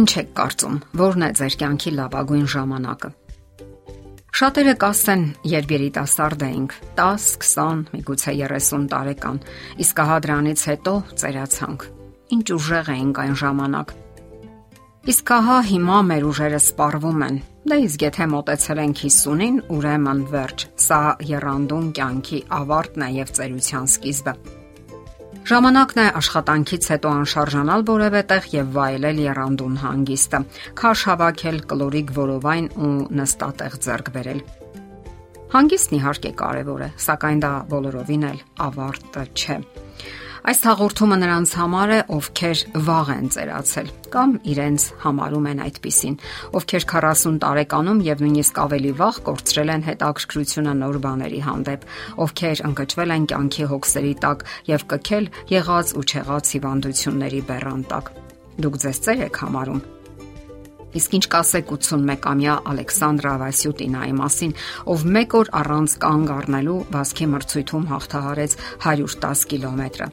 Ինչ եք կարծում, ո՞րն է ձեր կյանքի լավագույն ժամանակը։ Շատերը կասեն, երբ երիտասարդ էինք, 10, 20, միգուցե 30 տարեկան, իսկ ահա դրանից հետո ծերացանք։ Ինչ ուժեղ էինք այն ժամանակ։ Իսկ ահա հիմա մեր ուժերը սպառվում են։ Դե իսկ եթե մտածել ենք 50-ին, ուրեմն վերջ։ Սա երանդուն կյանքի ավարտն է եւ ծերության սկիզբը։ Ժամանակն է աշխատանքից հետո անշարժանալ որևէ տեղ եւ վայելել երանդուն հանգիստը, քաշ հավաքել կլորիկ որովայն ու նստատեղ ձեռք բերել։ Հանգիստն իհարկե կարևոր է, սակայն դա բոլորովին էլ ավարտը չէ։ Այս հաղորդումը նրանց համար է, ովքեր վաղ են ծերացել կամ իրենց համարում են այդպիսին, ովքեր 40 տարեկանում եւ նույնիսկ ավելի վաղ կորցրել են հետաքրքրությունը նոր բաների հանդեպ, ովքեր ընկճվել են կյանքի հոգսերի տակ եւ կքել եղած ու չեղած հիվանդությունների բեռան տակ։ Դուք ձեզ ծեր եք համարում Իսկ ինչ կասեք 81-ամյա Ալեքսանդրա Վասյուտինայի մասին, ով մեկ օր առանց կանգ առնելու վասկի մրցույթում հաղթահարեց 110 կիլոմետրը։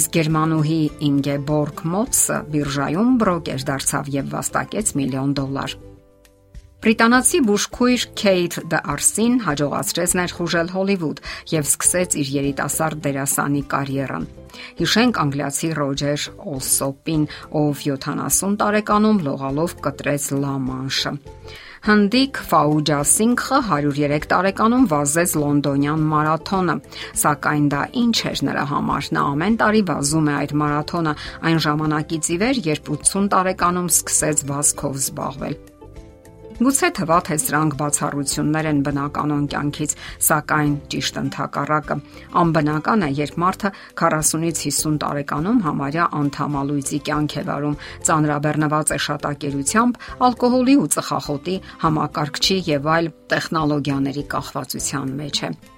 Իսկ գերմանուհի Ինգեբորգ Մոտսը բիրժայում բրոկեր դարձավ եւ վաստակեց միլիոն դոլար։ Բրիտանացի բուժքույր Քեյթ Դ'Արսին հաջողացրեց ներխուժել Հոլիվուդ եւ սկսեց իր երիտասարդ դերասանի կարիերան։ Հիշենք անգլիացի Ռոջեր Օլսոպին, ով 70 տարեկանում լողալով կտրեց Լա Մանշը։ Հնդիկ Ֆաուջա Սինգխը 103 տարեկանում վազեց լոնդոնյան մարաթոնը, սակայն դա ինչ էր նրա համար։ Նա ամեն տարի վազում է այդ մարաթոնը այն ժամանակից ի վեր, երբ 80 տարեկանում սկսեց վազքով զբաղվել։ Գուցե թվա թե սրանք բացառություններ են բնականon կյանքից, սակայն ճիշտ ընդհակառակը։ Անբնական է, երբ մարդը 40-ից 50 տարեկանում համարյա անդամալույցի կյանք է վարում, ծանրաբեռնված է շատակերությամբ, ալկոհոլի ու ծխախոտի, համակարգչի եւ այլ տեխնոլոգիաների կախվածության մեջ է։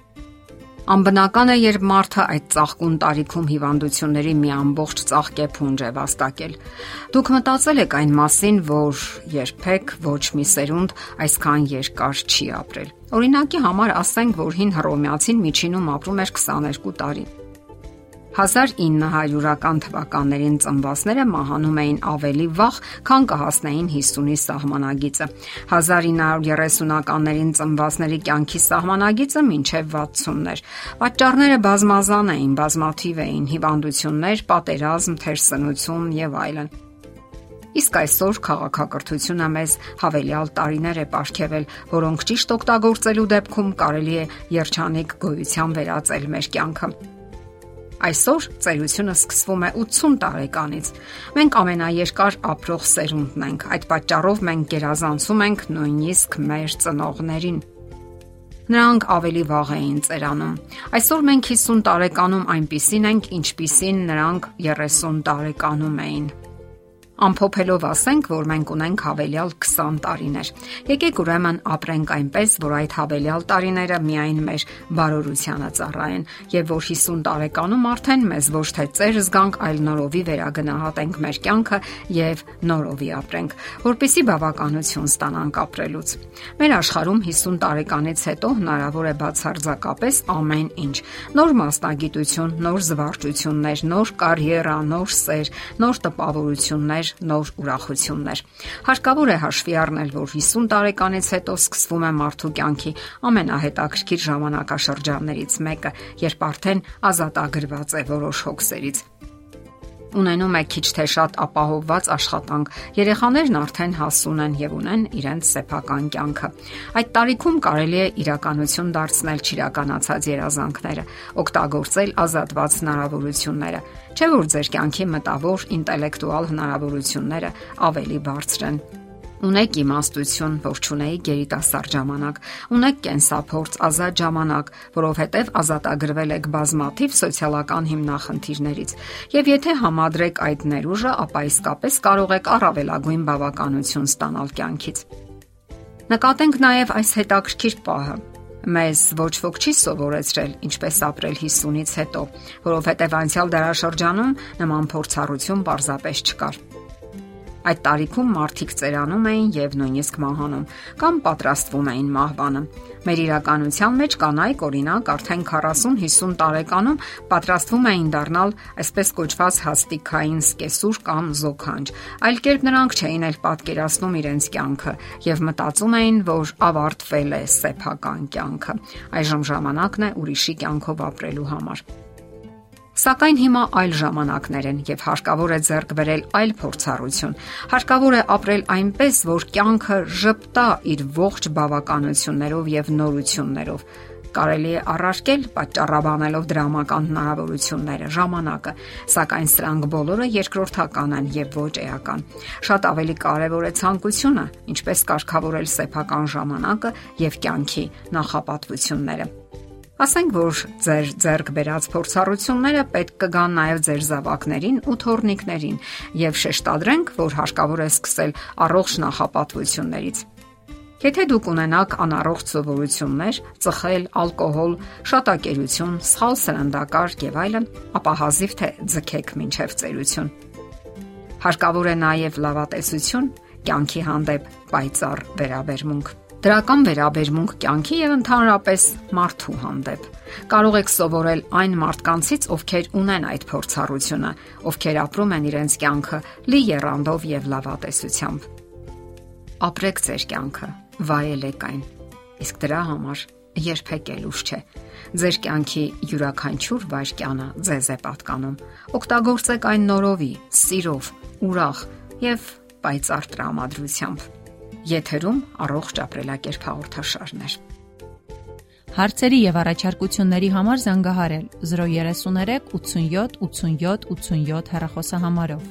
Անբնական է, երբ մարդը այդ ծաղկուն տարիքում հիվանդությունների մի ամբողջ ծաղկեփունջ է վաստակել։ Դուք մտածել եք այն մասին, որ երբեք ոչ մի սերունդ այսքան երկար չի ապրել։ Օրինակի համար ասենք, որ հին հռոմեացին միջինում ապրում էր 22 տարի։ 1900-ական թվականներին ծնվածները մահանում էին ավելի վաղ, քան կհասնեին 50-ի սահմանագիծը։ 1930-ականներին ծնվածների կյանքի սահմանագիծը մինչև 60-ներ։ Պատճառները բազմազան էին, բազմաթիվ էին՝ հիվանդություններ, պատերազմ, թերսնություն եւ այլն։ Իսկ այսօր քաղաքակրթությունը մեզ հավելյալ տարիներ է ապարգևել, որոնք ճիշտ օգտագործելու դեպքում կարելի է երջանիկ գոյության վերածել մեր կյանքը։ Այսօր ծերությունը սկսվում է 80 տարեկանից։ Մենք ամենաերկար ապրող սերունդն ենք։ Այդ պատճառով մենք գերազանցում ենք նույնիսկ մեր ծնողներին։ Նրանք ավելի վաղ էին ծերանում։ Այսօր մենք 50 տարեկանում այնպիսին ենք, ինչպիսին նրանք 30 տարեկանում էին։ Ամփոփելով ասենք, որ մենք ունենք հավելյալ 20 տարիներ։ Եկեք ուրեմն ապրենք այնպես, որ այդ հավելյալ տարիները միայն մեր բարօրությանը ծառայեն եւ որ 50 տարեկանում արդեն մեզ ոչ թե ծեր զգանք, այլ նորովի վերագնահատենք մեր կյանքը եւ նորովի ապրենք, որpիսի բավականություն ստանանք ապրելուց։ Մեր աշխարհում 50 տարեկանից հետո հնարավոր է բացարձակապես ամեն ինչ։ Նոր մասնագիտություն, նոր զվարճություններ, նոր կարիերա, նոր սեր, նոր տպավորություններ, նոր ուրախություններ։ Հարկավոր է հաշվի առնել, որ 50 տարեկանից հետո սկսվում է մարդու կյանքի ամենահետաքրքիր ժամանակաշրջաններից մեկը, երբ արդեն ազատագրված է որոշ հոգսերից ունենում է քիչ թե շատ ապահովված աշխատանք։ Երեխաներն արդեն հասուն են եւ ունեն իրենց սեփական կյանքը։ Այդ տարիքում կարելի է իրականություն դարձնել ճիրականացած երազանքները, օգտագործել ազատված հնարավորությունները։ Չէ՞ որ ձեր կյանքի մտավոր ինտելեկտուալ հնարավորությունները ավելի բարձր են Ունեք իմաստություն, որ ճունեի գերիտասարդ ժամանակ, ունեք կենսափորձ, ազատ ժամանակ, որովհետև ազատագրվել եք բազմաթիվ սոցիալական հիմնախնդիրներից։ Եվ եթե համադրեք այդ ներուժը, ապա իսկապես կարող եք առավելագույն բավականություն ստանալ կյանքից։ Նկատենք նաև այս հետաքրքիր պահը մեզ ոչ ոք չի սովորեցրել ինչպես ապրել 50-ից հետո, որովհետև անցյալ դարաշրջանում նման փորձառություն պարզապես չկար։ Այդ տարիքում մարդիկ ծերանում էին եւ նույնիսկ մահանում կամ պատրաստվում էին մահվանը։ Մեր իրականության մեջ կանայք օրինակ արդեն 40-50 տարեկանում պատրաստվում էին դառնալ այսպես կոչված հաստիկային սկեսուր կամ զոքանջ։ Այլ կերպ նրանք չէին էլ պատկերացնում իրենց կյանքը եւ մտածում էին, որ ավարտվել է սեփական կյանքը։ Այժմ ժամանակն է ուրիշի կյանքով ապրելու համար։ Սակայն հիմա այլ ժամանակներ են եւ հարկավոր է ձեռք բերել այլ փորձառություն։ Հարկավոր է ապրել այնպես, որ կյանքը ճպտա իր ողջ բավականություններով եւ նորություններով կարելի է առարկել պատճառաբանելով դրամական հնարավորությունները, ժամանակը, սակայն սրանք բոլորը երկրորդական են եւ ոչ էական։ Շատ ավելի կարեւոր է ցանկությունը, ինչպես կարգավորել սեփական ժամանակը եւ կյանքի նախապատվությունները։ Ասենք որ ձեր ձեռք բերած փորձառությունները պետք կգան նաև ձեր զավակներին ու թորնիկներին եւ շեշտադրենք, որ հարկավոր է սկսել առողջ նախապատվություններից։ Եթե դուք ունենաք անառողջ սովորություններ, ծխել, ալկոհոլ, շատակերություն, սխալ սննդակարգ եւ այլն, ապա հազիվ թե ձգեք մինչև ծերություն։ Հարկավոր է նաև լավատեսություն, կյանքի հանդեպ պայծառ վերաբերմունք։ Դրական վերաբերմունք կյանքի եւ ընդհանրապես մարդու հանդեպ։ Կարող եք սովորել այն մարդկանցից, ովքեր ունեն այդ փորձառությունը, ովքեր ապրում են իրենց կյանքը լի երանդով եւ լավատեսությամբ։ Ապրեք ձեր կյանքը, վայելեք այն։ Իսկ դրա համար երբեք էլ ուշ չէ։ Ձեր կյանքի յուրաքանչյուր վայրկյանը ձեզ է պատկանում։ Օգտագործեք այն նորովի, սիրով, ուրախ եւ պայծառ տրամադրությամբ։ Եթերում առողջ ապրելակերպ հաղորդաշարն է։ Հարցերի եւ առաջարկությունների համար զանգահարել 033 87 87 87 հեռախոսահամարով։